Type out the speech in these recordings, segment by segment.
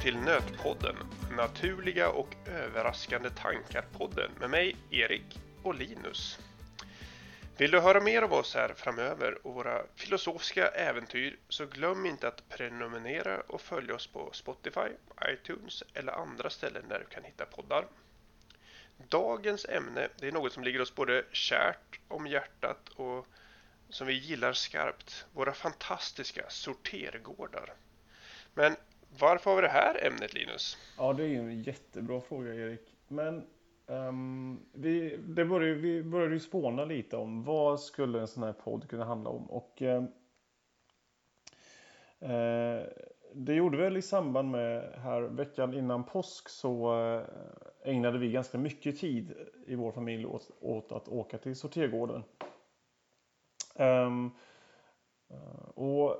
till Nötpodden, naturliga och överraskande tankar-podden med mig, Erik och Linus. Vill du höra mer av oss här framöver och våra filosofiska äventyr så glöm inte att prenumerera och följa oss på Spotify, iTunes eller andra ställen där du kan hitta poddar. Dagens ämne det är något som ligger oss både kärt om hjärtat och som vi gillar skarpt. Våra fantastiska sortergårdar. Men varför har vi det här ämnet Linus? Ja, det är en jättebra fråga Erik. Men um, vi, det började, vi började ju spåna lite om vad skulle en sån här podd kunna handla om. Och uh, uh, det gjorde väl i samband med här veckan innan påsk så eh, ägnade vi ganska mycket tid i vår familj åt, åt att åka till sortergården. Um, och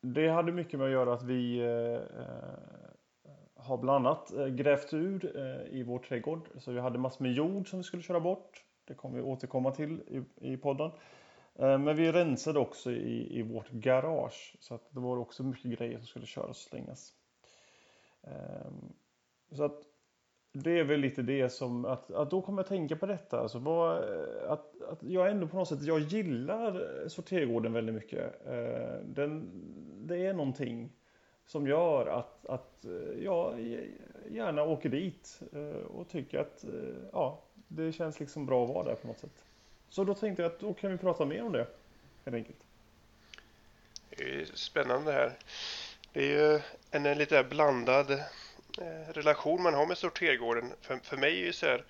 det hade mycket med att göra att vi eh, eh har bland annat eh, grävt ur eh, i vår trädgård. Så vi hade massor med jord som vi skulle köra bort. Det kommer vi återkomma till i, i podden. Eh, men vi rensade också i, i vårt garage. Så att det var också mycket grejer som skulle köras och slängas. Ehm, så att det är väl lite det som, att, att då kommer jag tänka på detta. Alltså vad, eh, att, att jag ändå på något sätt, jag gillar eh, sortergården väldigt mycket. Eh, den, det är någonting som gör att, att eh, jag gärna åker dit eh, och tycker att eh, ja, det känns liksom bra att vara där på något sätt. Så då tänkte jag att då kan vi prata mer om det, helt enkelt. Det är spännande här. Det är ju en lite blandad Eh, relation man har med sortergården. För, för mig är ju så här,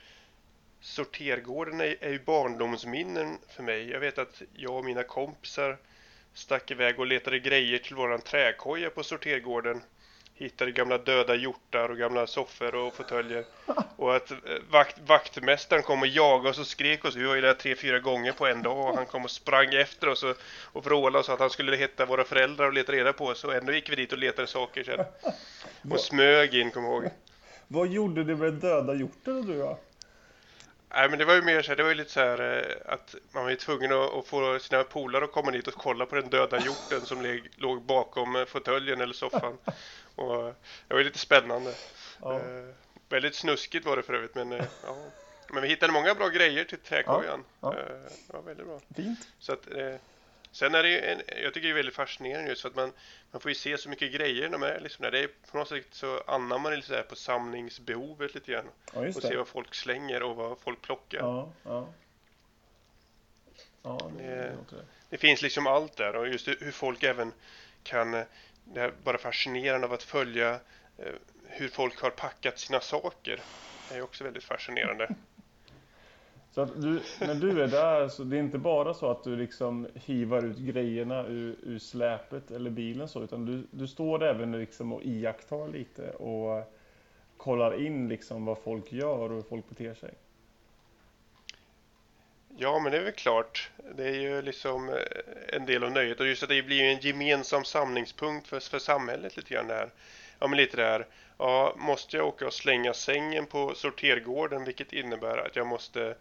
sortergården är, är ju barndomsminnen för mig. Jag vet att jag och mina kompisar stack iväg och letade grejer till våran träkoja på sortergården. Hittade gamla döda hjortar och gamla soffor och fåtöljer. Och att eh, vakt, vaktmästaren kom och jagade oss och skrek oss. Vi var ju där tre, fyra gånger på en dag och han kom och sprang efter oss och, och vrålade och sa att han skulle hitta våra föräldrar och leta reda på oss. Och ändå gick vi dit och letade saker sen. Och smög in, kom ihåg. Vad gjorde du med döda hjorten du då? Nej men det var ju mer så här, det var ju lite så här eh, att man var ju tvungen att, att få sina polare att komma dit och kolla på den döda hjorten som leg, låg bakom eh, fåtöljen eller soffan. Och det var ju lite spännande. Ja. Eh, väldigt snuskigt var det för övrigt men eh, ja. Men vi hittade många bra grejer till träkojan. Ja, ja. Eh, det var väldigt bra. Fint. Så att, eh, Sen är det ju en, jag tycker det är väldigt fascinerande just för att man, man får ju se så mycket grejer när man är liksom där. Det är på något sätt så anammar det lite på samlingsbehovet lite grann. Ja, och se vad folk slänger och vad folk plockar. Ja, ja. ja det, det, det, finns liksom allt där och just hur folk även kan, det är bara fascinerande av att följa eh, hur folk har packat sina saker. Det är också väldigt fascinerande. Så att du, när du är där, så det är inte bara så att du liksom hivar ut grejerna ur, ur släpet eller bilen så, utan du, du står även liksom och iakttar lite och kollar in liksom vad folk gör och hur folk beter sig. Ja, men det är väl klart. Det är ju liksom eh, en del av nöjet och just att det blir en gemensam samlingspunkt för, för samhället lite grann det här. Ja, men lite det här. Ja, måste jag åka och slänga sängen på sortergården, vilket innebär att jag måste Eh,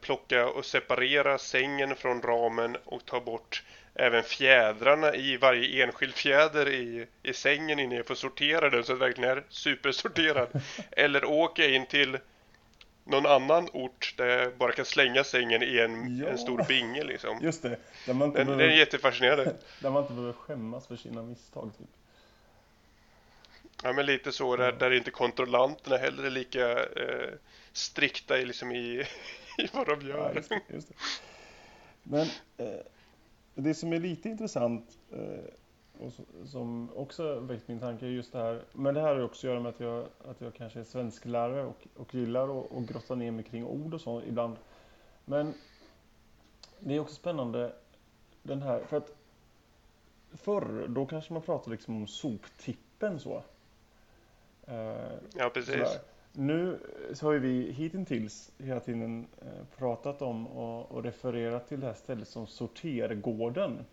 plocka och separera sängen från ramen och ta bort även fjädrarna i varje enskild fjäder i, i sängen innan jag får sortera den så att den verkligen är supersorterad. Eller åka in till någon annan ort där jag bara kan slänga sängen i en, ja. en stor binge liksom. Just det. Där man inte den, behöver, den är jättefascinerande. Där man inte behöver skämmas för sina misstag. Typ. Ja men lite så där, där inte kontrollanterna heller är lika eh, strikta i, liksom i, i vad de gör. Ja, just det, just det. Men eh, det som är lite intressant eh, och som också väckt min tanke är just det här. Men det här har också att göra med att jag, att jag kanske är svensklärare och, och gillar att och grotta ner mig kring ord och så ibland. Men det är också spännande den här, för att förr då kanske man pratade liksom om soptippen så. Eh, ja, precis. Sådär. Nu så har ju vi hittills hela tiden eh, pratat om och, och refererat till det här stället som sortergården.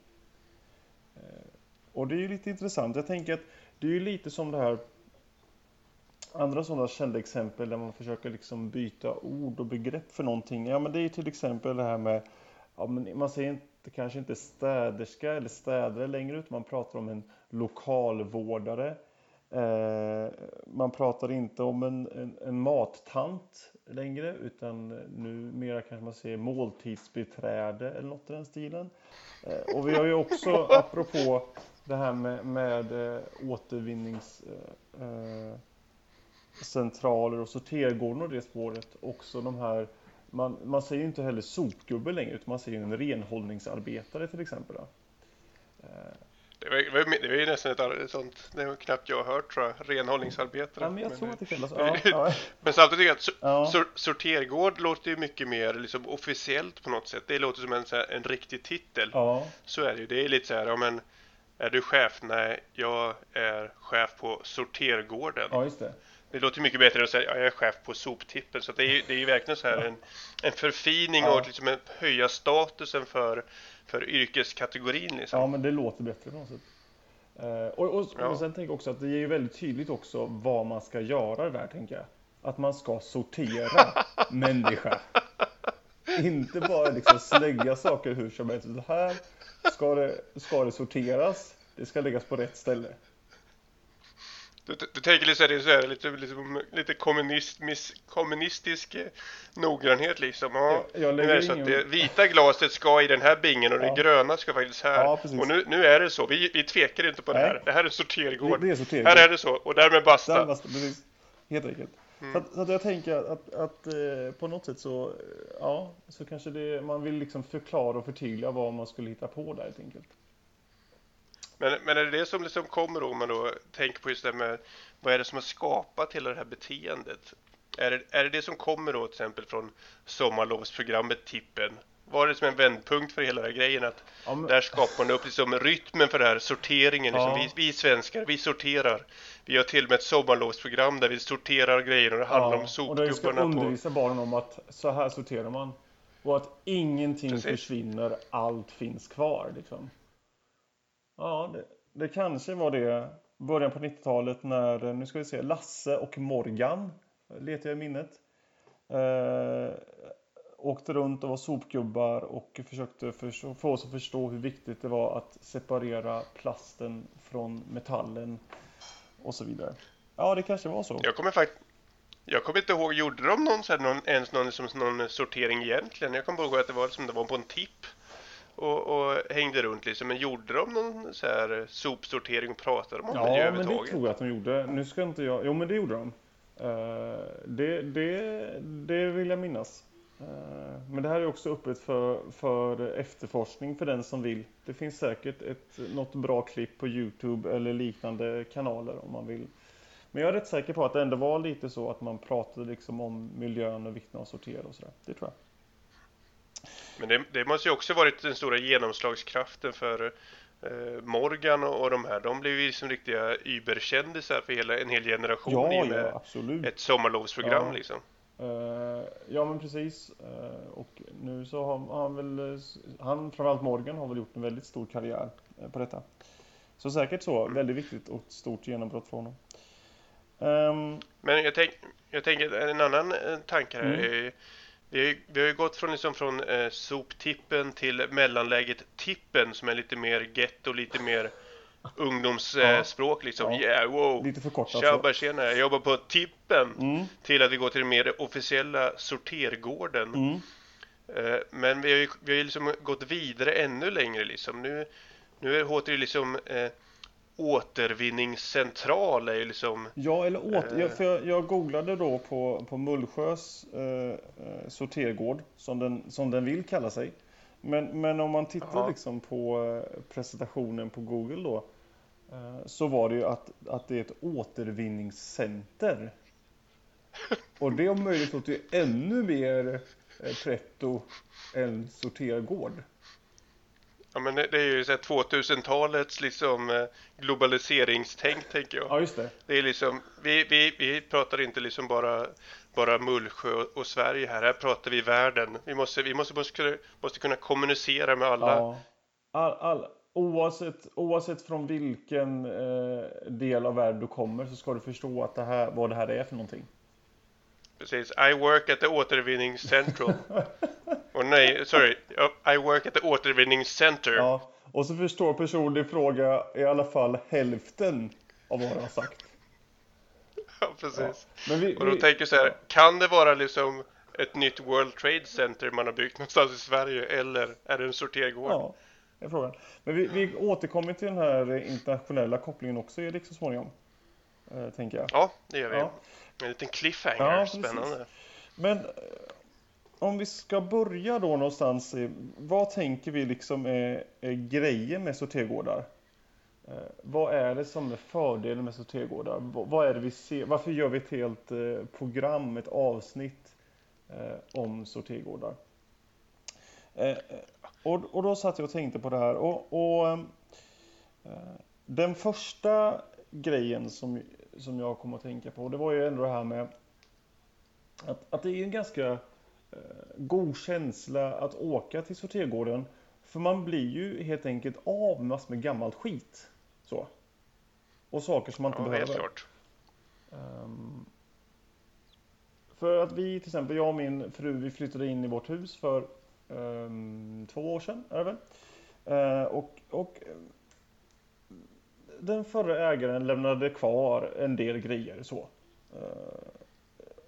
Eh, och det är ju lite intressant. Jag tänker att det är ju lite som det här andra sådana kända exempel där man försöker liksom byta ord och begrepp för någonting. Ja, men det är till exempel det här med, ja, men man säger inte, kanske inte städerska eller städare längre, utan man pratar om en lokalvårdare man pratar inte om en, en, en mattant längre utan numera kanske man säger måltidsbiträde eller något i den stilen. Eh, och vi har ju också, apropå det här med, med eh, återvinningscentraler och sortergården och det spåret, också de här man, man säger inte heller sopgubbe längre utan man säger en renhållningsarbetare till exempel. Då. Det var, det var ju nästan ett, sånt, det var knappt jag har hört tror jag, renhållningsarbetare. Ja, men jag tror att det kallas ja, ja. Men samtidigt jag att ja. sortergård låter ju mycket mer liksom officiellt på något sätt. Det låter som en, så här, en riktig titel. Ja. Så är det ju. Det är lite så här, ja men är du chef? Nej, jag är chef på sortergården. Ja, just det. Det låter mycket bättre att säga jag är chef på soptippen. Så det är ju det är verkligen så här en, en förfining ja. och liksom en höja statusen för för yrkeskategorin liksom. Ja, men det låter bättre på något sätt. Eh, och, och, ja. och sen tänker jag också att det är ju väldigt tydligt också vad man ska göra där, tänker jag. Att man ska sortera människa. Inte bara liksom slänga saker hur som helst. Här ska det, ska det sorteras. Det ska läggas på rätt ställe. Du, du tänker lite, så här, lite, lite, lite kommunist, miss, kommunistisk eh, noggrannhet liksom. Ja, jag, jag det så ingen... att det vita glaset ska i den här bingen och ja. det gröna ska faktiskt här. Ja, och nu, nu är det så. Vi, vi tvekar inte på Nej. det här. Det här är sortergård. Det, det är sortergård. Här är det så. Och därmed basta. Där basta precis. Helt enkelt. Mm. Så, att, så, att, jag tänker att, att eh, på något sätt så, ja, så kanske det, man vill liksom förklara och förtydliga vad man skulle hitta på där helt enkelt. Men, men är det det som liksom kommer om man då tänker på just det med vad är det som har skapat hela det här beteendet? Är det, är det det som kommer då till exempel från sommarlovsprogrammet Tippen? Var det som en vändpunkt för hela den här grejen att ja, men... där skapar man upp liksom rytmen för den här sorteringen? Liksom. Ja. Vi, vi svenskar, vi sorterar. Vi har till och med ett sommarlovsprogram där vi sorterar grejer och det handlar ja, om sopgubbarna. Och där ska undervisa på... barnen om att så här sorterar man. Och att ingenting Precis. försvinner, allt finns kvar liksom. Ja, det, det kanske var det. Början på 90-talet när, nu ska vi se, Lasse och Morgan letar jag i minnet. Eh, åkte runt och var sopgubbar och försökte för, få oss att förstå hur viktigt det var att separera plasten från metallen och så vidare. Ja, det kanske var så. Jag kommer faktiskt jag kommer inte ihåg, gjorde de någon, så här, någon, ens någon, som, någon sortering egentligen? Jag kommer bara ihåg att det var som det var på en tipp och, och, hängde runt liksom. Men gjorde de någon så här sopsortering och pratade om ja, det Ja, men det tror jag att de gjorde. Nu ska inte jag... Jo, men det gjorde de. Uh, det, det, det vill jag minnas. Uh, men det här är också öppet för, för efterforskning för den som vill. Det finns säkert ett, något bra klipp på Youtube eller liknande kanaler om man vill. Men jag är rätt säker på att det ändå var lite så att man pratade liksom om miljön och vikten av att sortera och sådär. Det tror jag. Men det, det, måste ju också varit den stora genomslagskraften för eh, Morgan och, de här. De blev ju liksom riktiga überkändisar för hela, en hel generation ja, i med ja, absolut. ett sommarlovsprogram ja. liksom. Uh, ja men precis. Uh, och nu så har han väl, han framförallt Morgan har väl gjort en väldigt stor karriär på detta. Så säkert så, mm. väldigt viktigt och stort genombrott för honom. Um, men jag, tänk, jag tänker en annan tanke här mm. är vi, vi har ju gått från, liksom från eh, soptippen till mellanläget tippen som är lite mer getto, lite mer ungdomsspråk eh, liksom. Ja. Yeah, wow. Lite förkortat. Tjabba tjena, jag jobbar på tippen. Mm. Till att vi går till den mer officiella sortergården. Mm. Eh, men vi har ju vi har liksom gått vidare ännu längre liksom. Nu, nu är det liksom eh, återvinningscentral är ju liksom... Ja, eller åter... Eh... för jag, jag, googlade då på, på Mullsjös eh, eh, sortergård, som den, som den vill kalla sig. Men, men om man tittar liksom på eh, presentationen på Google då, eh, så var det ju att, att det är ett återvinningscenter. Och det om möjligt låter ju ännu mer eh, pretto än sortergård. Ja men det, är ju så 2000-talets liksom eh, globaliseringstänk tänker jag. Ja just det. Det är liksom, vi, vi, vi pratar inte liksom bara, bara Mullsjö och Sverige här, här pratar vi världen. Vi måste, vi måste, måste, måste kunna kommunicera med alla. Ja. All, all, oavsett, oavsett från vilken eh, del av världen du kommer så ska du förstå att det här, vad det här är för någonting. Precis, I work at the återvinningscentral. Och nej, sorry. I work at the återvinningscenter. Ja, och så förstår personen i fråga i alla fall hälften av vad han har sagt. Ja, precis. Men vi, Och då vi, tänker jag så här, kan det vara liksom ett nytt World Trade Center man har byggt någonstans i Sverige eller är det en sortergård? Ja, det är frågan. Men vi, vi återkommer till den här internationella kopplingen också Erik så småningom. Eh, tänker jag. Ja, det gör vi. Ja. En liten cliffhanger, Ja, precis. spännande. Men eh, om vi ska börja då någonstans, vad tänker vi liksom är, är grejen med sortergårdar? Eh, vad är det som är fördelen med sortergårdar? V- vad är det vi ser? Varför gör vi ett helt eh, program, ett avsnitt eh, om sortergårdar? Och, och då satt jag och tänkte på det här och, och den första grejen som, som jag kom att tänka på, det var ju ändå det här med att, att det är en ganska eh, god känsla att åka till sortergården. För man blir ju helt enkelt av med massor med gammalt skit. Så. Och saker som man inte Ja, behöver. helt klart. Ehm, för att vi till exempel, jag och min fru, vi flyttade in i vårt hus för ehm, två år sedan, är det väl? Eh, och, och den förra ägaren lämnade kvar en del grejer så. Eh,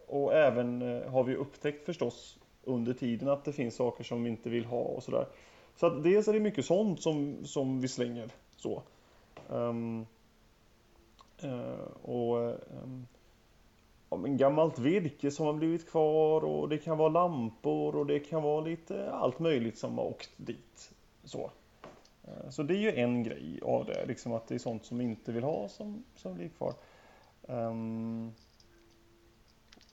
och även eh, har vi upptäckt förstås under tiden att det finns saker som vi inte vill ha och sådär. Så att dels är det mycket sånt som, som vi slänger så. Um, uh, och um, ja, men gammalt virke som har blivit kvar och det kan vara lampor och det kan vara lite allt möjligt som har åkt dit. Så, så det är ju en grej av det, liksom att det är sånt som vi inte vill ha som, som blir kvar. Ehm,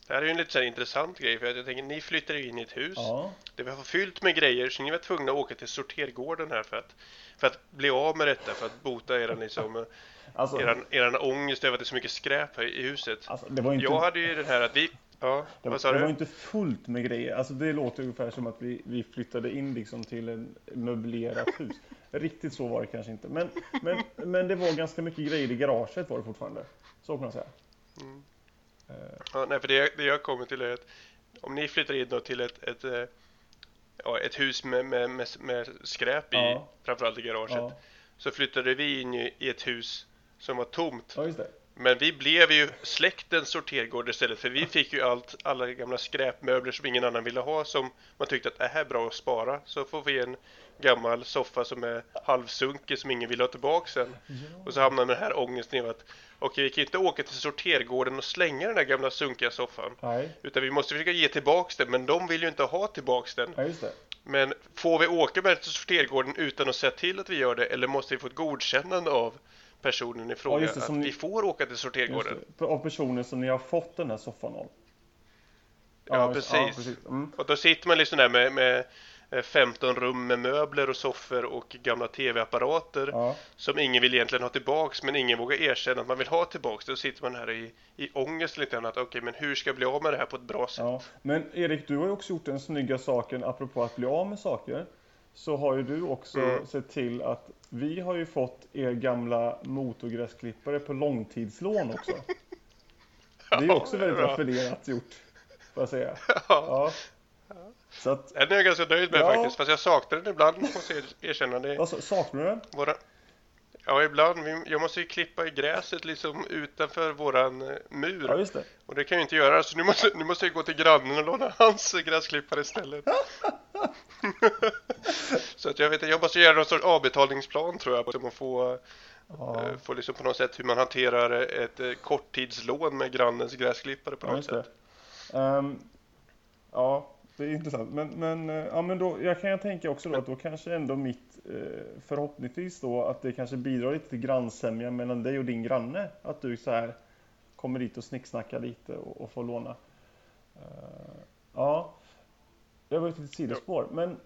Det här är ju en lite så intressant grej för att jag tänker, ni flyttar ju in i ett hus ja, Det var fyllt med grejer så ni var tvungna att åka till sortergården här för att, för att bli av med detta, för att bota eran, liksom, alltså, eran, eran ångest över att det är så mycket skräp här i huset. alltså var inte, Jag hade ju den här att vi, ja, det, sa det var inte fullt med grejer. Alltså det låter ungefär som att vi, vi flyttade in liksom till en möblerat hus. Riktigt så var det kanske inte. Men, men, men det var ganska mycket grejer i garaget var det fortfarande. Så kan man säga. Mm. Eh, Ja, nej, för det, jag- det jag kommer till är att om ni flyttar in då till ett, ett, eh, ja, ett hus med, med, med, med skräp i, Ja. framförallt i garaget, ja, så flyttade vi in i, i ett hus som var tomt. ja, just det. Men vi blev ju släktens sortergård istället för vi fick ju allt, alla gamla skräpmöbler som ingen annan ville ha som man tyckte att det här är bra att spara. Så får vi en gammal soffa som är halvsunkig som ingen vill ha tillbaka sen. Och så hamnar den här ångesten i att okej, vi kan inte åka till sortergården och slänga den här gamla sunkiga soffan. Nej, Utan vi måste försöka ge tillbaks den, men de vill ju inte ha tillbaks den. ja. Men får vi åka med den till sortergården utan att säga till att vi gör det, eller måste vi få ett godkännande av personen i fråga det, att ni- vi får åka till sortergården? Av personer som ni har fått den här soffan av. Ja, just- precis. Mm. Och då sitter man liksom där med, med 15 rum med möbler och soffor och gamla tv-apparater Ja, som ingen vill egentligen ha tillbaks men ingen vågar erkänna att man vill ha tillbaks. Då sitter man här i, i ångest lite grann att okej, men hur ska jag bli av med det här på ett bra sätt? ja. Men Erik, du har ju också gjort den snygga saken, apropå att bli av med saker. Så har ju du också Mm. sett till att vi har ju fått er gamla motorgräsklippare på långtidslån också. Det är också det väldigt raffinerat gjort, får jag säga. Ja. Så att, den är jag ganska nöjd med Ja. faktiskt. Fast jag saknar den ibland, måste jag erkänna. Det. alltså, saknar du den? Våra... Ja, ibland. Vi- Jag måste ju klippa i gräset liksom utanför våran eh, mur. Ja, just det. Och det kan jag ju inte göra, så nu måste, nu måste jag gå till grannen och låna hans gräsklippare istället. så att jag vet jag måste göra någon sorts avbetalningsplan tror jag, om att få, Ja, eh, få liksom på något sätt hur man hanterar ett eh, korttidslån med grannens gräsklippare på ja något just det. sätt. Ehm, ja, det är intressant. Men, men, eh, ja, men då, jag kan tänka också då att då kanske ändå mitt, eh, förhoppningsvis då, att det kanske bidrar lite till grannsämja mellan dig och din granne. Att du så här kommer dit och snicksnackar lite och, och får låna. Eh, ja, det var ett litet sidospår, men...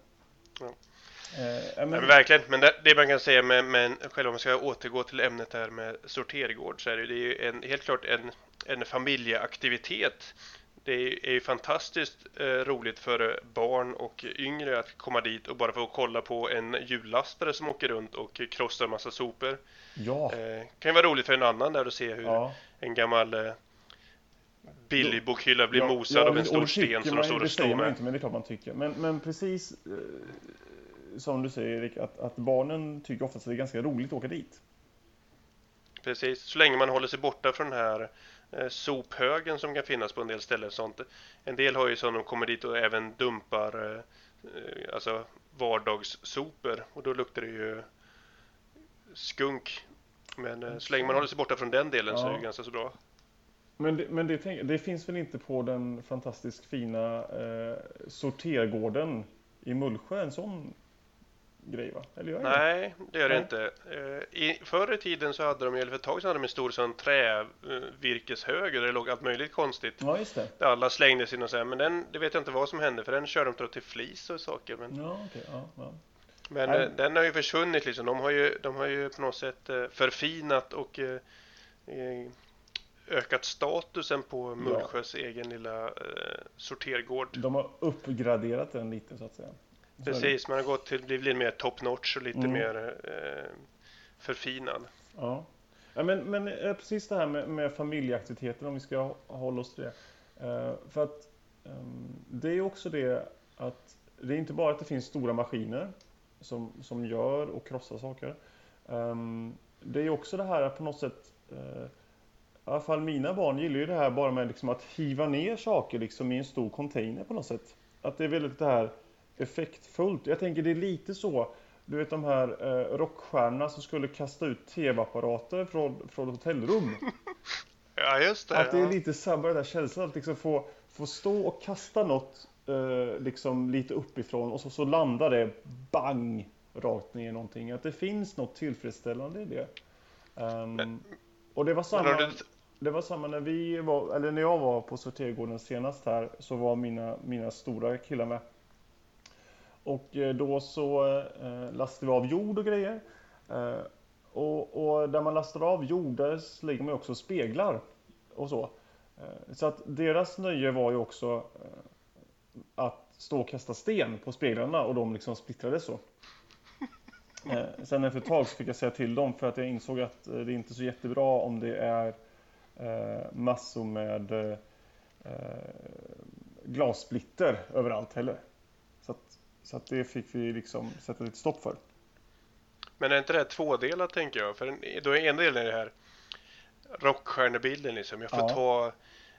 Ja. Eh, ja, Ja, men, men verkligen, men det, det man kan säga med, med själva om man ska återgå till ämnet här med sortergård så är det, det är ju en, helt klart en, en familjeaktivitet. Det är, ju fantastiskt eh, roligt för barn och yngre att komma dit och bara få kolla på en hjullastare som åker runt och krossar en massa sopor. ja, Eh, kan ju vara roligt för en annan där att se hur ja. en gammal eh, billig bokhylla blir Ja, mosad ja, av en stor sten som de står och ju med. inte, men det är klart man tycker. Men, men precis eh, som du säger Erik, att, att barnen tycker oftast att det är ganska roligt att åka dit. Precis, så länge man håller sig borta från den här eh, sophögen som kan finnas på en del ställen. Sånt. En del har ju så de kommer dit och även dumpar eh, eh, alltså vardagssopor och då luktar det ju skunk. Men eh, så länge man håller sig borta från den delen så är det Ja. ganska så bra. Men, det, men det, det finns väl inte på den fantastiskt fina eh, sortergården i Mullsjö en sån grej va? Eller gör? Nej, det gör det inte. Eh, I, förr i tiden så hade de, eller för ett tag sedan hade de en stor sån trävirkeshög där det låg allt möjligt konstigt. Ja, just det. Där alla slängde sin och så här, men den, det vet jag inte vad som hände för den körde de till flis och saker. Men, Ja, okej. ja, ja. men Nej. eh, den har ju försvunnit liksom. De har ju, de har ju på något sätt eh, förfinat och ökat statusen på Mullsjös egen lilla sortergård. De har uppgraderat den lite så att säga. Precis, man har gått till, blivit lite mer top notch och lite Mm. mer eh, förfinad. Ja. ja men, men eh, precis det här med, med familjeaktiviteter om vi ska hå- hålla oss till det. Eh, för att ehm, det är också det att det är inte bara att det finns stora maskiner som, som gör och krossar saker. Ehm, det är också det här att på något sätt eh, i alla fall mina barn gillar ju det här bara med liksom att hiva ner saker liksom i en stor container på något sätt. Att det är väldigt det här effektfullt. Jag tänker det är lite så du vet de här eh, rockstjärnorna som skulle kasta ut tv-apparater från, från hotellrum. Ja, just det. Att det är ja. lite samma den där känslan att liksom få, få stå och kasta något eh, liksom lite uppifrån och så, så landar det bang rakt ner i någonting. Att det finns något tillfredsställande i det. Ehm, och det var samma, det var samma när vi var, eller när jag var på sortergården senast här så var mina, mina stora killar med. Och eh, då så eh, lastade vi av jord och grejer. Eh, och, och där man lastar av jord där lägger man också speglar och så. Så att deras nöje var ju också att stå och kasta sten på speglarna och de liksom splittrades så. Sen efter ett tag så fick jag säga till dem för att jag insåg att det är inte så jättebra om det är massor med glassplitter överallt heller. Så att, så att det fick vi liksom sätta lite stopp för. men är inte det här tvådelat tänker jag? För då är en del i det här rockstjärnebilden liksom. Jag får Ja. ta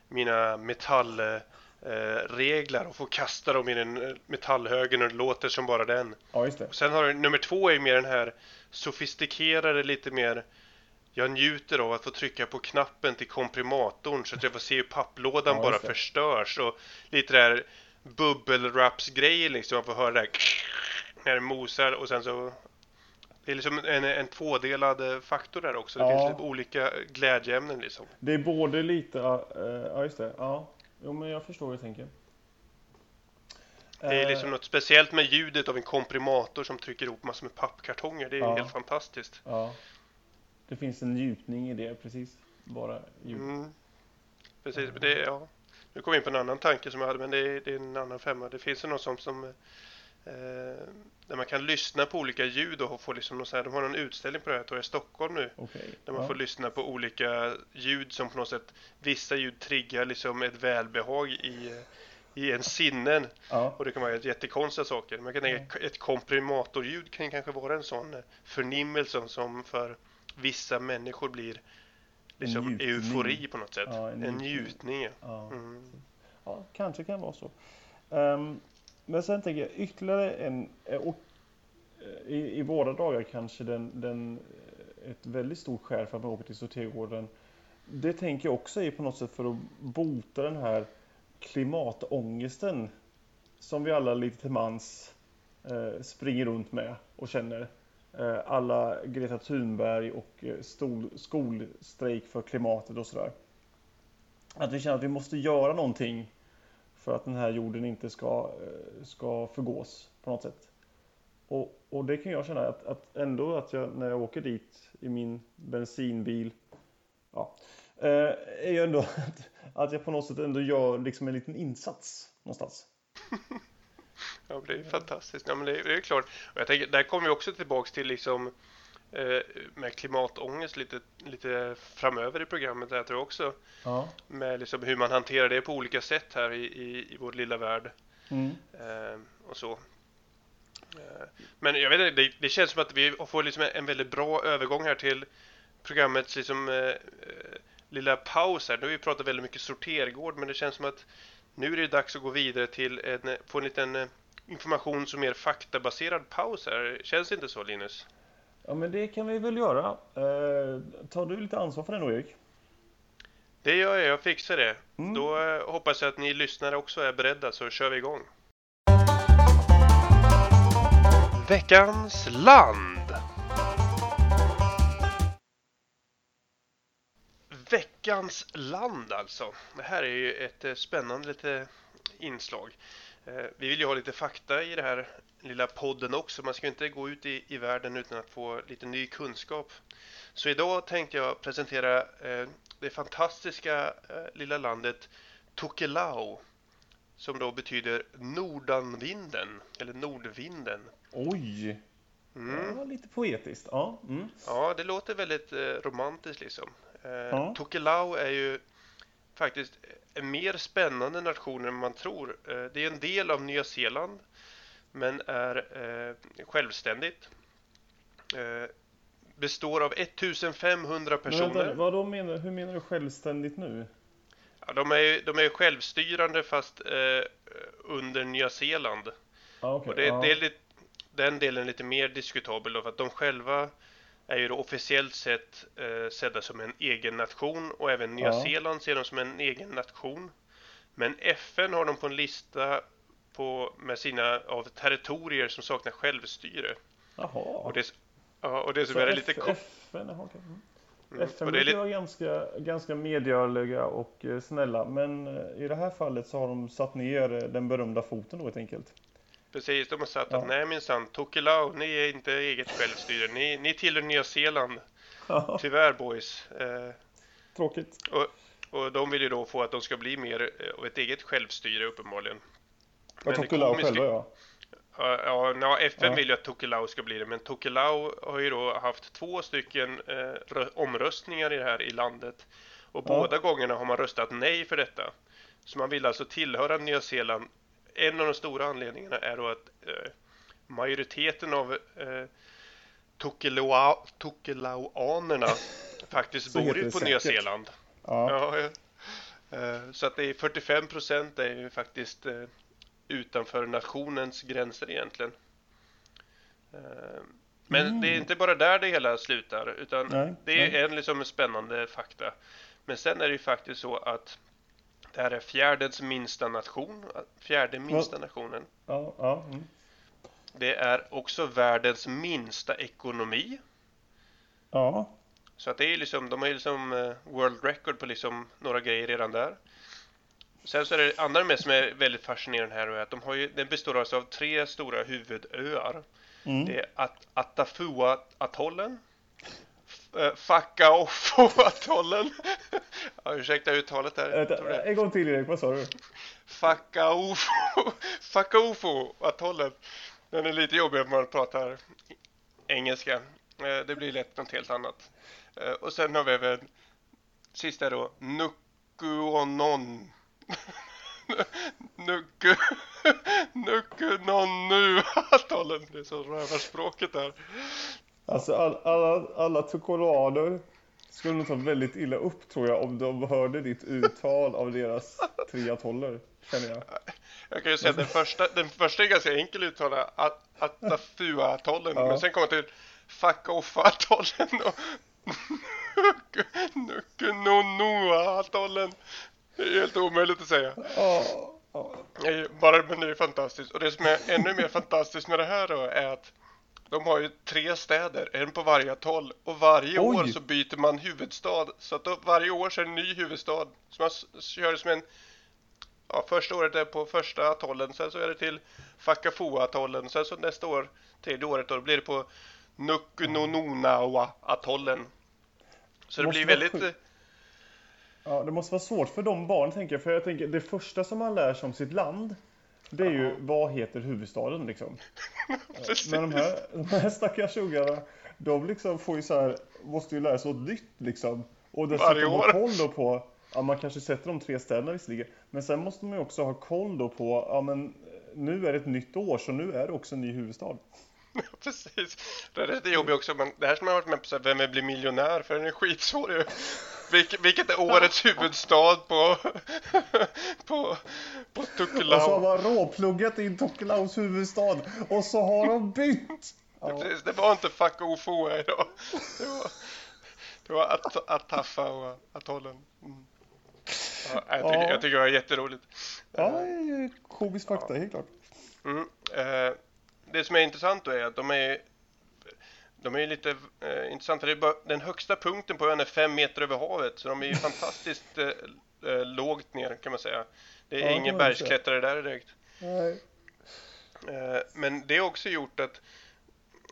mina metallreglar eh, och få kasta dem i den eh, metallhögen och det låter som bara den. Ja, just det. Och sen har du nummer två är mer den här sofistikerade, lite mer jag njuter av att få trycka på knappen till komprimatorn så att jag får se hur papplådan Ja, bara förstörs och lite där bubbelwraps-grejer liksom. Man får höra det där när det mosar och sen så det är liksom en, en tvådelad eh, faktor där också. Det Ja. finns liksom olika glädjeämnen liksom. Det är både lite, eh, ja just det, ja. Jo men jag förstår hur du tänker. Det är Eh, liksom något speciellt med ljudet av en komprimator som trycker ihop massor med pappkartonger. Det är Ja. helt fantastiskt. Ja. Det finns en njutning i det, precis. Bara ljud. Mm. Precis, det, ja. Nu kom jag in på en annan tanke som jag hade, men det är, det är en annan femma. Det finns ju något som, som eh, där man kan lyssna på olika ljud och få liksom något så här, de har någon utställning på det här, tror jag, i Stockholm nu. Okej. Där man ja. får lyssna på olika ljud som på något sätt, vissa ljud triggar liksom ett välbehag i, i en sinnen. Ja. Och det kan vara jättekonstiga saker. Man kan tänka ett komprimatorljud kan kanske vara en sån förnimmelse som för vissa människor blir liksom njutning. eufori på något sätt. Ja, en en njutning. njutning. ja. Mm. ja, kanske kan vara så. Ehm, men sen tänker jag ytterligare en, eh, och eh, i, i våra dagar kanske den, den, eh, ett väldigt stort skäl för att man åker till sortergården. Det tänker jag också är på något sätt för att bota den här klimatångesten som vi alla lite till mans eh, springer runt med och känner. Eh, alla Greta Thunberg och eh, stol, skolstrejk för klimatet och sådär. Att vi känner att vi måste göra någonting för att den här jorden inte ska, eh, ska förgås på något sätt. Och, och det kan jag känna att, att ändå att jag när jag åker dit i min bensinbil ja, är ju ändå att, att jag på något sätt ändå gör liksom en liten insats någonstans. Ja, det är fantastiskt. Ja, men det, är, det är klart. Och jag tänker, där kommer vi också tillbaks till liksom eh, med klimatångest lite, lite framöver i programmet där tror jag också. Ja. Med liksom hur man hanterar det på olika sätt här i, i, i vår lilla värld. Mm. Eh, och så. Eh, men jag vet inte, det, det känns som att vi får liksom en, en väldigt bra övergång här till programmets liksom, eh, eh, lilla paus här. Nu har vi pratat väldigt mycket sortergård, men det känns som att nu är det dags att gå vidare till en, få en liten information som mer faktabaserad paus här. Känns det inte så Linus? Ja, men det kan vi väl göra. Eh, tar du lite ansvar för det då, Erik? Det gör jag, jag fixar det. Mm. Då eh, hoppas jag att ni lyssnare också är beredda, så kör vi igång. Veckans land! Veckans land alltså. Det här är ju ett eh, spännande lite inslag. Eh, vi vill ju ha lite fakta i den här lilla podden också. Man ska ju inte gå ut i, i världen utan att få lite ny kunskap. Så idag tänkte jag presentera eh, det fantastiska lilla landet Tokelau som då betyder Nordanvinden eller Nordvinden. Oj! Mm. Ja, lite poetiskt. Ja, mm. ja det låter väldigt eh, romantiskt liksom. Eh, ja. Tokelau är ju faktiskt en mer spännande nation än man tror. Eh, det är en del av Nya Zeeland men är eh, självständigt. Eh, består av 1500 personer. Men vänta, vad menar, hur menar du självständigt nu? Ja, de, är, de är självstyrande fast eh, under Nya Zeeland. Ah, okay. och det, ah. det, är lite, den delen är lite mer diskutabel då, för att de själva är ju då officiellt sett eh, sedda som en egen nation och även Nya ah. Zeeland ser de som en egen nation. Men FN har de på en lista på, med sina av territorier som saknar självstyre. Jaha. Och det, ja, och det som är lite... FN, aha, okay. Mm. FN brukar lite... vara ganska, ganska medgörliga och eh, snälla men eh, i det här fallet så har de satt ner eh, den berömda foten då helt enkelt. Precis, de har sagt ja. att nej minsann, Tokelau, ni är inte eget självstyre, ni, ni tillhör Nya Zeeland. Tyvärr boys. Eh, Tråkigt. Och, och de vill ju då få att de ska bli mer av ett eget självstyre uppenbarligen. Ja, Tokelau själva ja. Ja, ja, FN ja. vill ju att Tokelau ska bli det, men Tokelau har ju då haft två stycken eh, omröstningar i det här i landet. Och ja. båda gångerna har man röstat nej för detta. Så man vill alltså tillhöra Nya Zeeland. En av de stora anledningarna är då att eh, majoriteten av eh, Tokelau Tokelauanerna faktiskt bor ju på Nya Zeeland. Ja. ja eh, så att det är 45 procent är ju faktiskt eh, utanför nationens gränser egentligen. Men mm. det är inte bara där det hela slutar, utan nej, det är nej. en liksom spännande fakta. Men sen är det ju faktiskt så att det här är fjärdens minsta nation, fjärde minsta nationen. Ja, ja, mm. Det är också världens minsta ekonomi. Ja. Så att det är liksom, de har ju liksom eh, world record på liksom några grejer redan där. Sen så är det andra med som är väldigt fascinerande här är att de har ju, den består alltså av tre stora huvudöar. Mm. Det är At Atafua-atollen, äh, Fakaofo-atollen. ja, ursäkta uttalet här. Äh, en gång till Erik, vad sa du? Fakaofo-atollen. Den är lite jobbig om man pratar engelska. Eh, det blir lätt något helt annat. Eh, och sen har vi även sista då, Nukuonon Nuku, nuku non nu talen. Det är så rövarspråket där. Alltså all, alla, alla tukolaner skulle nog ta väldigt illa upp tror jag om de hörde ditt uttal av deras tre atoller, känner jag. Jag kan ju säga att den första, den första är ganska enkel att uttala, Atafua-atollen, ja. men sen kommer till Fuck off-atollen och Nukunonua-atollen. Det är helt omöjligt att säga. Bara, men det är fantastiskt. Och det som är ännu mer fantastiskt med det här då är att de har ju tre städer, en på varje atoll. Och varje Oj. år så byter man huvudstad. Så att då, varje år så är det en ny huvudstad. Så man kör som en... Ja, första året är på första atollen, sen så är det till Fakafua-atollen. Sen så nästa år, tredje året då, blir det på Nukunonunawa-atollen. Så det blir väldigt... Ja, det måste vara svårt för de barn, tänker jag. För jag tänker, det första som man lär sig om sitt land, det är ju vad heter huvudstaden liksom. Men de här, de här stackars ungarna, de liksom får ju så här, måste ju lära sig något nytt liksom. Och dessutom ha koll då på, ja man kanske sätter de tre städerna visserligen, men sen måste man ju också ha koll då på, ja men nu är det ett nytt år, så nu är det också en ny huvudstad. Precis. Det är lite jobbigt också, men det här som jag har varit med på, så här, vem vill bli miljonär? För den är skitsvår ju. Vilket, vilket är årets huvudstad på, på, på Och så har man råpluggat in Tokelaus huvudstad och så har de bytt! Ja, Precis, det var inte fuck Ofoa idag. Det var, det var At Atafa och atollen. Mm. Ja, jag, tycker, Ja. jag tycker det var jätteroligt. ja komisk fakta, helt klart. Mm. Eh, det som är intressant då är att de är de är ju lite eh, intressanta. för Det är bara, den högsta punkten på ön är fem meter över havet, så de är ju fantastiskt eh, eh, lågt ner kan man säga. Det är Ja, ingen bergsklättrare där direkt. Nej. Eh, men det har också gjort att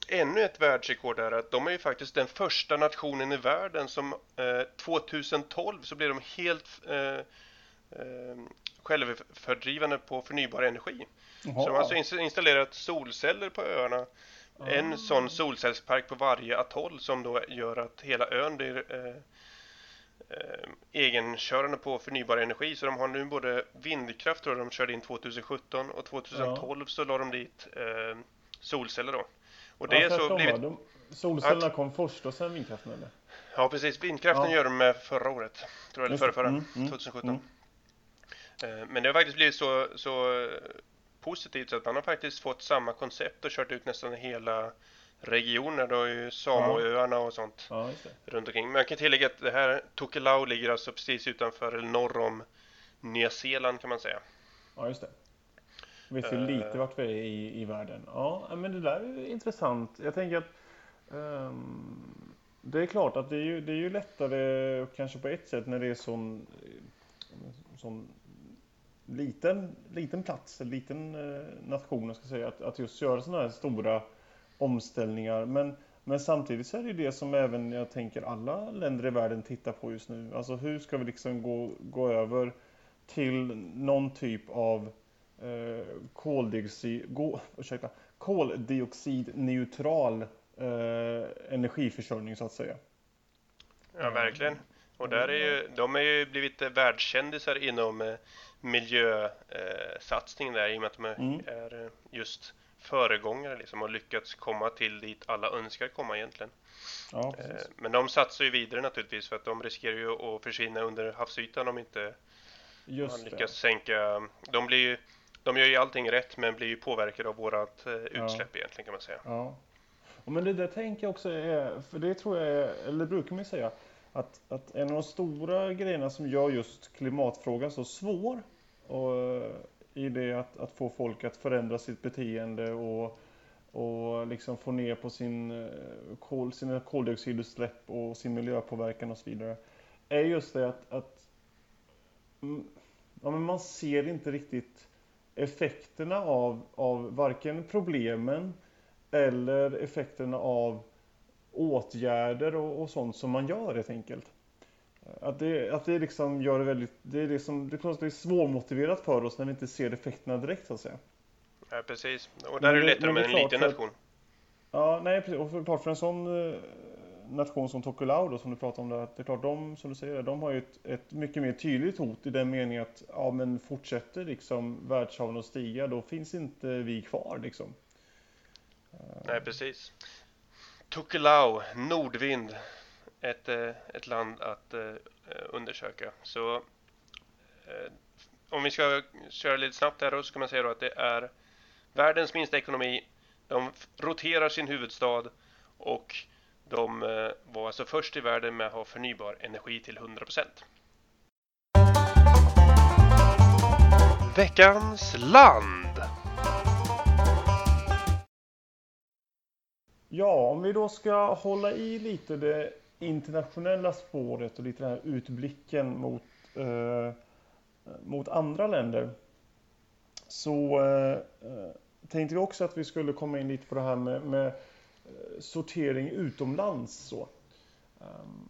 ännu ett världsrekord är att de är ju faktiskt den första nationen i världen som eh, 2012 så blev de helt eh, eh, självfördrivande på förnybar energi. Så de har alltså ins- installerat solceller på öarna. En sån solcellspark på varje atoll som då gör att hela ön blir eh, eh, egenkörande på förnybar energi. Så de har nu både vindkraft tror jag de körde in 2017 och 2012 så la de dit eh, solceller då. Och det ja, är så blivit... de, Solcellerna kom först och sen vindkraften eller? Ja precis, vindkraften Ja. gör de med förra året. Tror jag, eller förra, förra Mm, mm, 2017. mm. Eh, Men det har faktiskt blivit så, så eh, positivt så att man har faktiskt fått samma koncept och kört ut nästan hela regioner. Då är ju Samoöarna och sånt Ja, runt omkring. Men jag kan tillägga att det här Tokelau ligger alltså precis utanför eller norr om Nya Zeeland kan man säga. Ja, just det. Vet ju Eh. lite vart vi är i, i världen. Ja, men det där är ju intressant. Jag tänker att ehm, det är klart att det är ju, det är ju lättare kanske på ett sätt när det är sån, sån liten, liten plats, en liten eh, nation, jag ska säga, att, att just göra sådana här stora omställningar. Men, men samtidigt så är det ju det som även jag tänker alla länder i världen tittar på just nu. Alltså hur ska vi liksom gå, gå över till någon typ av eh, koldioxid, gå, ursäkta, koldioxidneutral eh, energiförsörjning så att säga. Ja, verkligen. Och där är ju, de är ju blivit världskändisar inom eh, miljösatsningen där i och med att de är, Mm. är eh, just föregångare liksom och lyckats komma till dit alla önskar komma egentligen. Ja, Eh. Men de satsar ju vidare naturligtvis för att de riskerar ju att försvinna under havsytan om inte man Just det. lyckas sänka. De blir ju, de gör ju allting rätt men blir ju påverkade av vårat eh, utsläpp egentligen kan man säga. Ja. Och Men det där tänker jag också är, för det tror jag är, eller brukar man ju säga, att, att en av de stora grejerna som gör just klimatfrågan så svår och, i det att, att få folk att förändra sitt beteende och, och liksom få ner på sin, eh, kol, sina koldioxidutsläpp och sin miljöpåverkan och så vidare, är just det att, att ja, men man ser inte riktigt effekterna av, av varken problemen eller effekterna av åtgärder och, och sånt som man gör helt enkelt. Att det, att det liksom gör det väldigt, det är liksom, det är att det är svårmotiverat för oss när vi inte ser effekterna direkt så att säga. Ja, precis. Och Men där är det lättare men med en liten nation. Ja, nej precis. Och klart för en sån eh, nation som Tokelau då, som du pratar om där, att det är klart de, som du säger, de har ju ett, ett mycket mer tydligt hot i den meningen att, ja men fortsätter liksom världshaven att stiga, då finns inte vi kvar liksom. Nej, precis. Tokelau, Nordvind. Ett, eh, ett land att eh, eh, undersöka. Så om vi ska köra lite snabbt här då så kan man säga då att det är världens minsta ekonomi. De roterar sin huvudstad och de var alltså först i världen med att ha förnybar energi till 100%. Veckans land! Ja, om vi då ska hålla i lite det internationella spåret och lite den här utblicken mot, eh, mot andra länder. Så eh, eh, tänkte vi också att vi skulle komma in lite på det här med, med eh, sortering utomlands. Så. Um,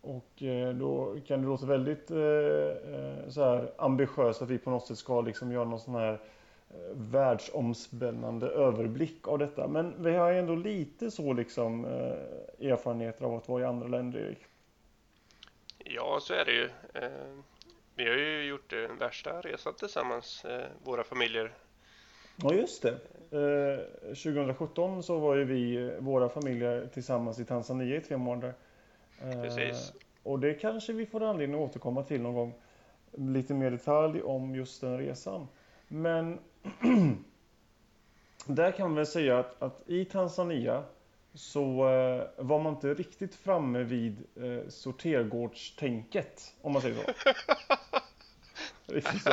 och eh, då kan det låta väldigt eh, eh, så här ambitiöst att vi på något sätt ska liksom göra någon sån här eh, världsomspännande överblick av detta. Men vi har ändå lite så liksom eh, erfarenheter av att vara i andra länder, Erik. Ja, så är det ju. Eh, Vi har ju gjort den värsta resan tillsammans, eh, våra familjer. Ja, just det. Eh, 2017 så var ju vi, eh, våra familjer, tillsammans i Tanzania i tre månader. Eh, Precis. och det kanske vi får anledning att återkomma till någon gång. Lite mer detalj om just den resan. Men där kan man väl säga att, att i Tanzania så eh, var man inte riktigt framme vid eh, sortergårdstänket, om man säger så. riktigt så.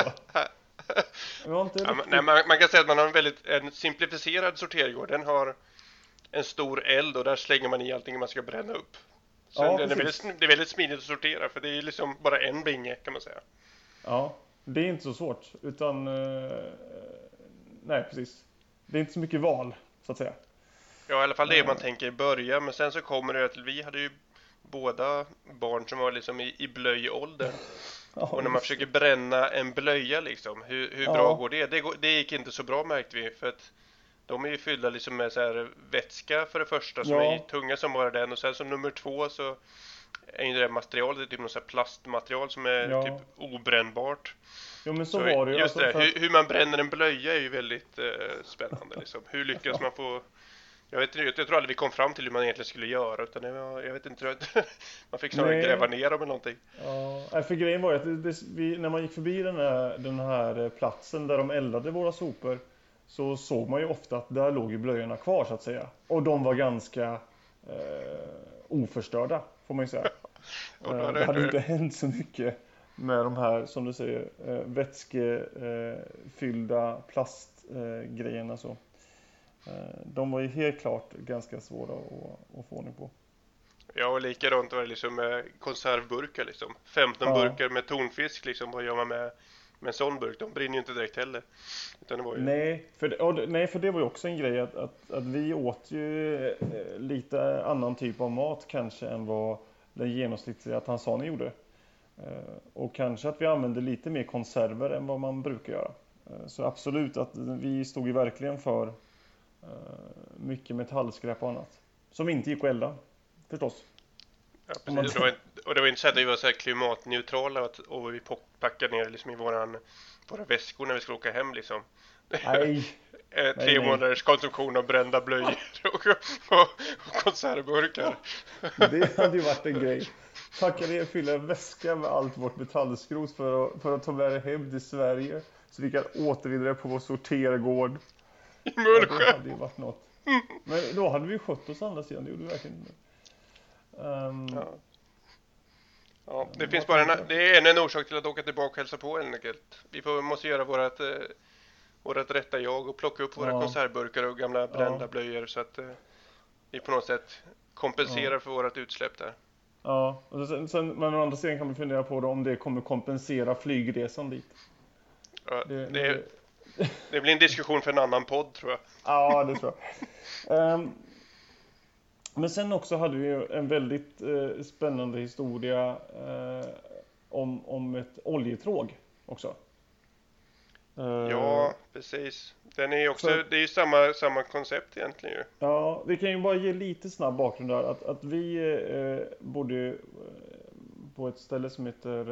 Ja, riktigt... nej, man, man, kan säga att man har en väldigt en simplifierad sortergård. Den har en stor eld och där slänger man i allting man ska bränna upp. Så ja, den är väldigt, det är väldigt smidigt att sortera för det är liksom bara en binge kan man säga. Ja, det är inte så svårt utan eh, nej precis. Det är inte så mycket val så att säga. Ja, i alla fall det man tänker i början, men sen så kommer det att vi hade ju båda barn som var liksom i, i blöjåldern. Ja, och när man försöker bränna en blöja liksom, hur, hur bra går det? det? Det gick inte så bra märkte vi, för att de är ju fyllda liksom med så här vätska för det första som ja. är tunga som bara den och sen som nummer två så är ju det där materialet typ något så här plastmaterial som är ja. typ obrännbart. Jo men så, så var det ju. Just alltså, det, hur, hur, man bränner en blöja är ju väldigt eh, spännande liksom. Hur lyckas man få jag, vet, jag tror aldrig vi kom fram till hur man egentligen skulle göra utan var, jag vet inte, man fick snarare gräva ner dem eller någonting. Ja, för grejen var ju att det, det, vi, när man gick förbi den här, den här platsen där de eldade våra sopor så såg man ju ofta att där låg ju blöjorna kvar så att säga. Och de var ganska eh, oförstörda får man ju säga. eh, det hade inte hänt så mycket med de här, som du säger, eh, vätskefyllda eh, plastgrejerna. Så. De var ju helt klart ganska svåra att, att få ordning på. Ja, och likadant var det liksom med konservburkar liksom. 15 ja. burkar med tonfisk liksom. Vad gör man med, men en sån burk? De brinner ju inte direkt heller. Utan det var ju... nej, för det, nej, för det var ju också en grej att, att, att vi åt ju eh, lite annan typ av mat kanske än vad den genomsnittliga tanzanier gjorde. Eh, och kanske att vi använde lite mer konserver än vad man brukar göra. Eh, så absolut att vi stod ju verkligen för mycket metallskräp och annat. Som inte gick att elda, förstås. Ja, precis. Det var, och det var inte så att vi var så klimatneutrala och, och vi packade ner liksom i våran, våra väskor när vi skulle åka hem liksom. Nej. Eh, tre nej, månaders konsumtion av brända blöjor och, och, och konservburkar. Det hade ju varit en grej. Packa ner, fylla en väska med allt vårt metallskrot för att, för att ta med det hem till Sverige. Så vi kan återvinna det på vår sortergård. I Mullsjö. Det hade ju varit något. Men då hade vi skött oss andra sidan, det gjorde vi verkligen inte. Um, ja. ja. det finns bara en, det är en, en orsak till att åka tillbaka och hälsa på helt enkelt. Vi får, måste göra vårat, eh, vårat rätta jag och plocka upp våra ja. konservburkar och gamla brända ja. blöjor så att eh, vi på något sätt kompenserar ja. för vårat utsläpp där. Ja, och sen, sen, men å andra sidan kan man fundera på då, om det kommer kompensera flygresan dit. Ja, det, det, det blir en diskussion för en annan podd tror jag. Ja, det tror jag. Um, men sen också hade vi en väldigt uh, spännande historia uh, om, om ett oljetråg också. Uh, ja, precis. Den är också, så, det är ju samma, samma koncept egentligen ju. Ja, vi kan ju bara ge lite snabb bakgrund där. Att, att vi bodde på ett ställe som heter,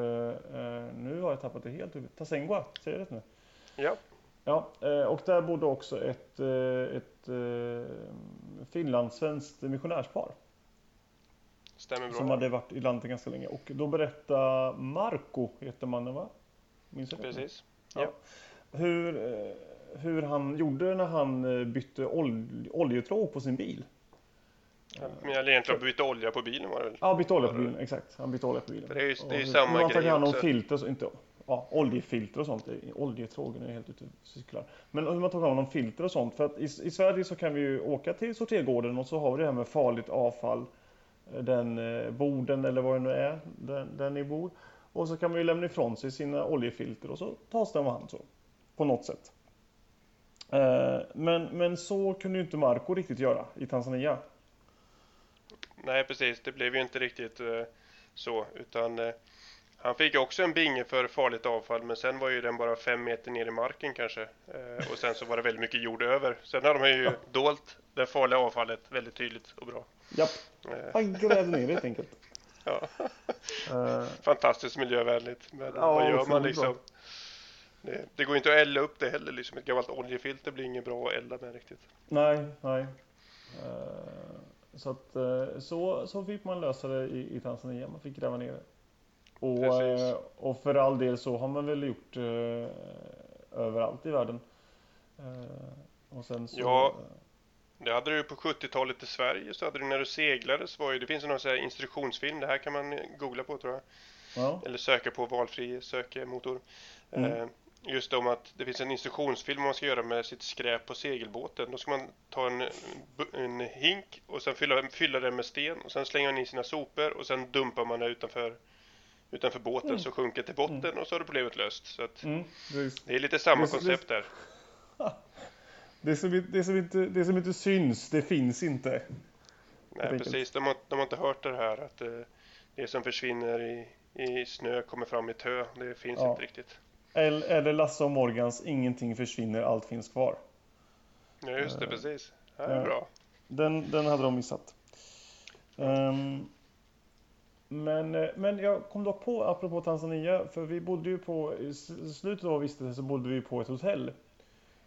nu har jag tappat det helt Tasengua, säger jag rätt nu? Ja. Ja, eh, och där bodde också ett, eh, ett eh, finlandssvenskt missionärspar. Stämmer bra. Som hade varit i landet ganska länge. Och då berättade Marco, heter mannen va? Minns du Precis. Ja. ja. Hur, hur han gjorde när han bytte ol oljetråg på sin bil. Men eller egentligen bytte olja på bilen var det väl? Ja, bytte olja på bilen, exakt. Han bytte olja på bilen. det är ju, det är ju samma grej. Han tog hand om filter, inte ja, oljefilter och sånt. Oljetrågen är helt ute och cyklar. Men hur man tar hand om filter och sånt. För att i, i, Sverige så kan vi ju åka till sortergården och så har vi det här med farligt avfall. Den eh, borden eller vad det nu är, där, ni bor. Och så kan man ju lämna ifrån sig sina oljefilter och så tas den om hand så. På något sätt. Eh, men, men så kunde ju inte Marco riktigt göra i Tanzania. Nej precis, det blev ju inte riktigt eh, så utan eh, han fick också en binge för farligt avfall men sen var ju den bara fem meter ner i marken kanske. Eh, och sen så var det väldigt mycket jord över. Sen har de ju ja. dolt det farliga avfallet väldigt tydligt och bra. Japp, eh. han grävde ner helt enkelt. Ja. Uh. Fantastiskt miljövänligt. Men ja, vad gör man liksom? Det, det, går inte att elda upp det heller liksom. Ett gammalt oljefilter blir inget bra att elda med riktigt. Nej, nej. Uh, Så, att, eh, så, så fick man lösa det i, i Tanzania, man fick gräva ner det. Och, Precis. eh, och för all del så har man väl gjort eh, överallt i världen. Eh, och sen så, Ja. Det hade du på 70-talet i Sverige, så hade du när du seglade så var ju, det finns någon sån här instruktionsfilm, det här kan man googla på tror jag. ja, Eller söka på valfri sökmotor. Mm. Eh, just om att det finns en instruktionsfilm man ska göra med sitt skräp på segelbåten. Då ska man ta en, en hink och sen fylla, fylla den med sten och sen slänger man in sina sopor och sen dumpar man det utanför, utanför båten Mm. så sjunker till botten och så har du problemet löst. Så mm, det är lite samma Det- det- koncept där. Det som, det, som inte, det som inte syns, det finns inte. Nej, precis. De har, de har inte hört det här att eh, det som försvinner i, i snö kommer fram i tö. Det finns Ja. inte riktigt. Eller, eller Lasse och Morgans Ingenting försvinner, allt finns kvar. Ja, just det, Eh, precis. Det här är ja. bra. Den, den hade de missat. Ehm, men, eh, men jag kom dock på, apropå Tanzania, för vi bodde ju på, i slutet av vistelsen så bodde vi på ett hotell.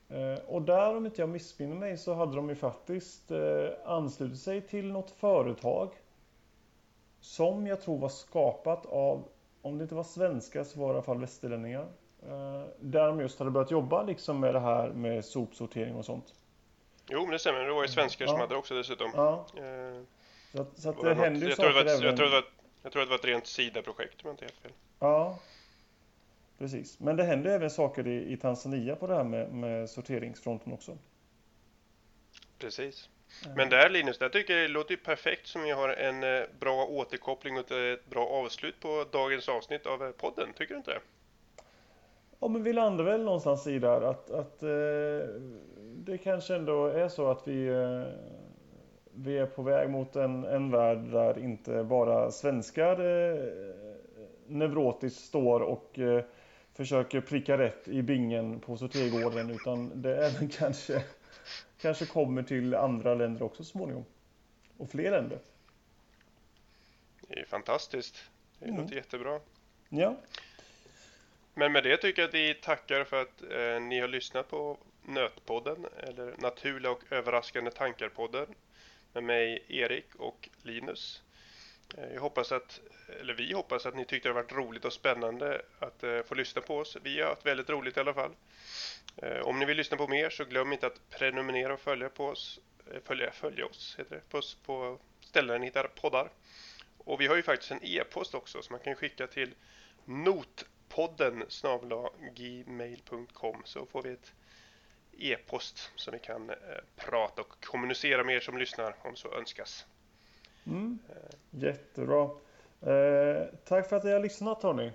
Eh, och där, om inte jag missminner mig, så hade de ju faktiskt eh, anslutit sig till något företag som jag tror var skapat av, om det inte var svenskar så var det i alla fall västerlänningar. Där de just hade börjat jobba liksom med det här med sopsortering och sånt. Jo, men det stämmer. Det var ju svenskar som Ja. hade det också dessutom. Ja, så att, så att det något- händer ju jag, tror det saker var även... jag, tror det var, jag tror det var ett rent SIDA-projekt om jag inte helt fel. Ja, precis. Men det händer även saker i, i Tanzania på det här med, med sorteringsfronten också. Precis. Men där Linus, där tycker jag det låter ju perfekt som vi har en eh, bra återkoppling och ett bra avslut på dagens avsnitt av eh, podden. Tycker du inte det? Ja, men vi landar väl någonstans i där att, att eh, det kanske ändå är så att vi, eh, vi är på väg mot en, en värld där inte bara svenskar eh, neurotiskt står och eh, försöker pricka rätt i bingen på sortergården utan det även kanske, kanske kommer till andra länder också så småningom. Och fler länder. Det är fantastiskt. Det Mm. låter jättebra. Ja, Men med det tycker jag att vi tackar för att eh, ni har lyssnat på Nötpodden eller Naturliga och överraskande tankar-podden med mig Erik och Linus. Eh, jag hoppas att, eller vi hoppas att ni tyckte det har varit roligt och spännande att eh, få lyssna på oss. Vi har haft väldigt roligt i alla fall. Eh, om ni vill lyssna på mer så glöm inte att prenumerera och följa på oss. Följa, följa oss heter det, på, oss- på ställen där ni hittar poddar. Och vi har ju faktiskt en e-post också som man kan skicka till notpodden gmail.com så får vi ett e-post så ni kan eh, prata och kommunicera med er som lyssnar om så önskas. mm. jättebra. Eh, tack för att ni har lyssnat Tony.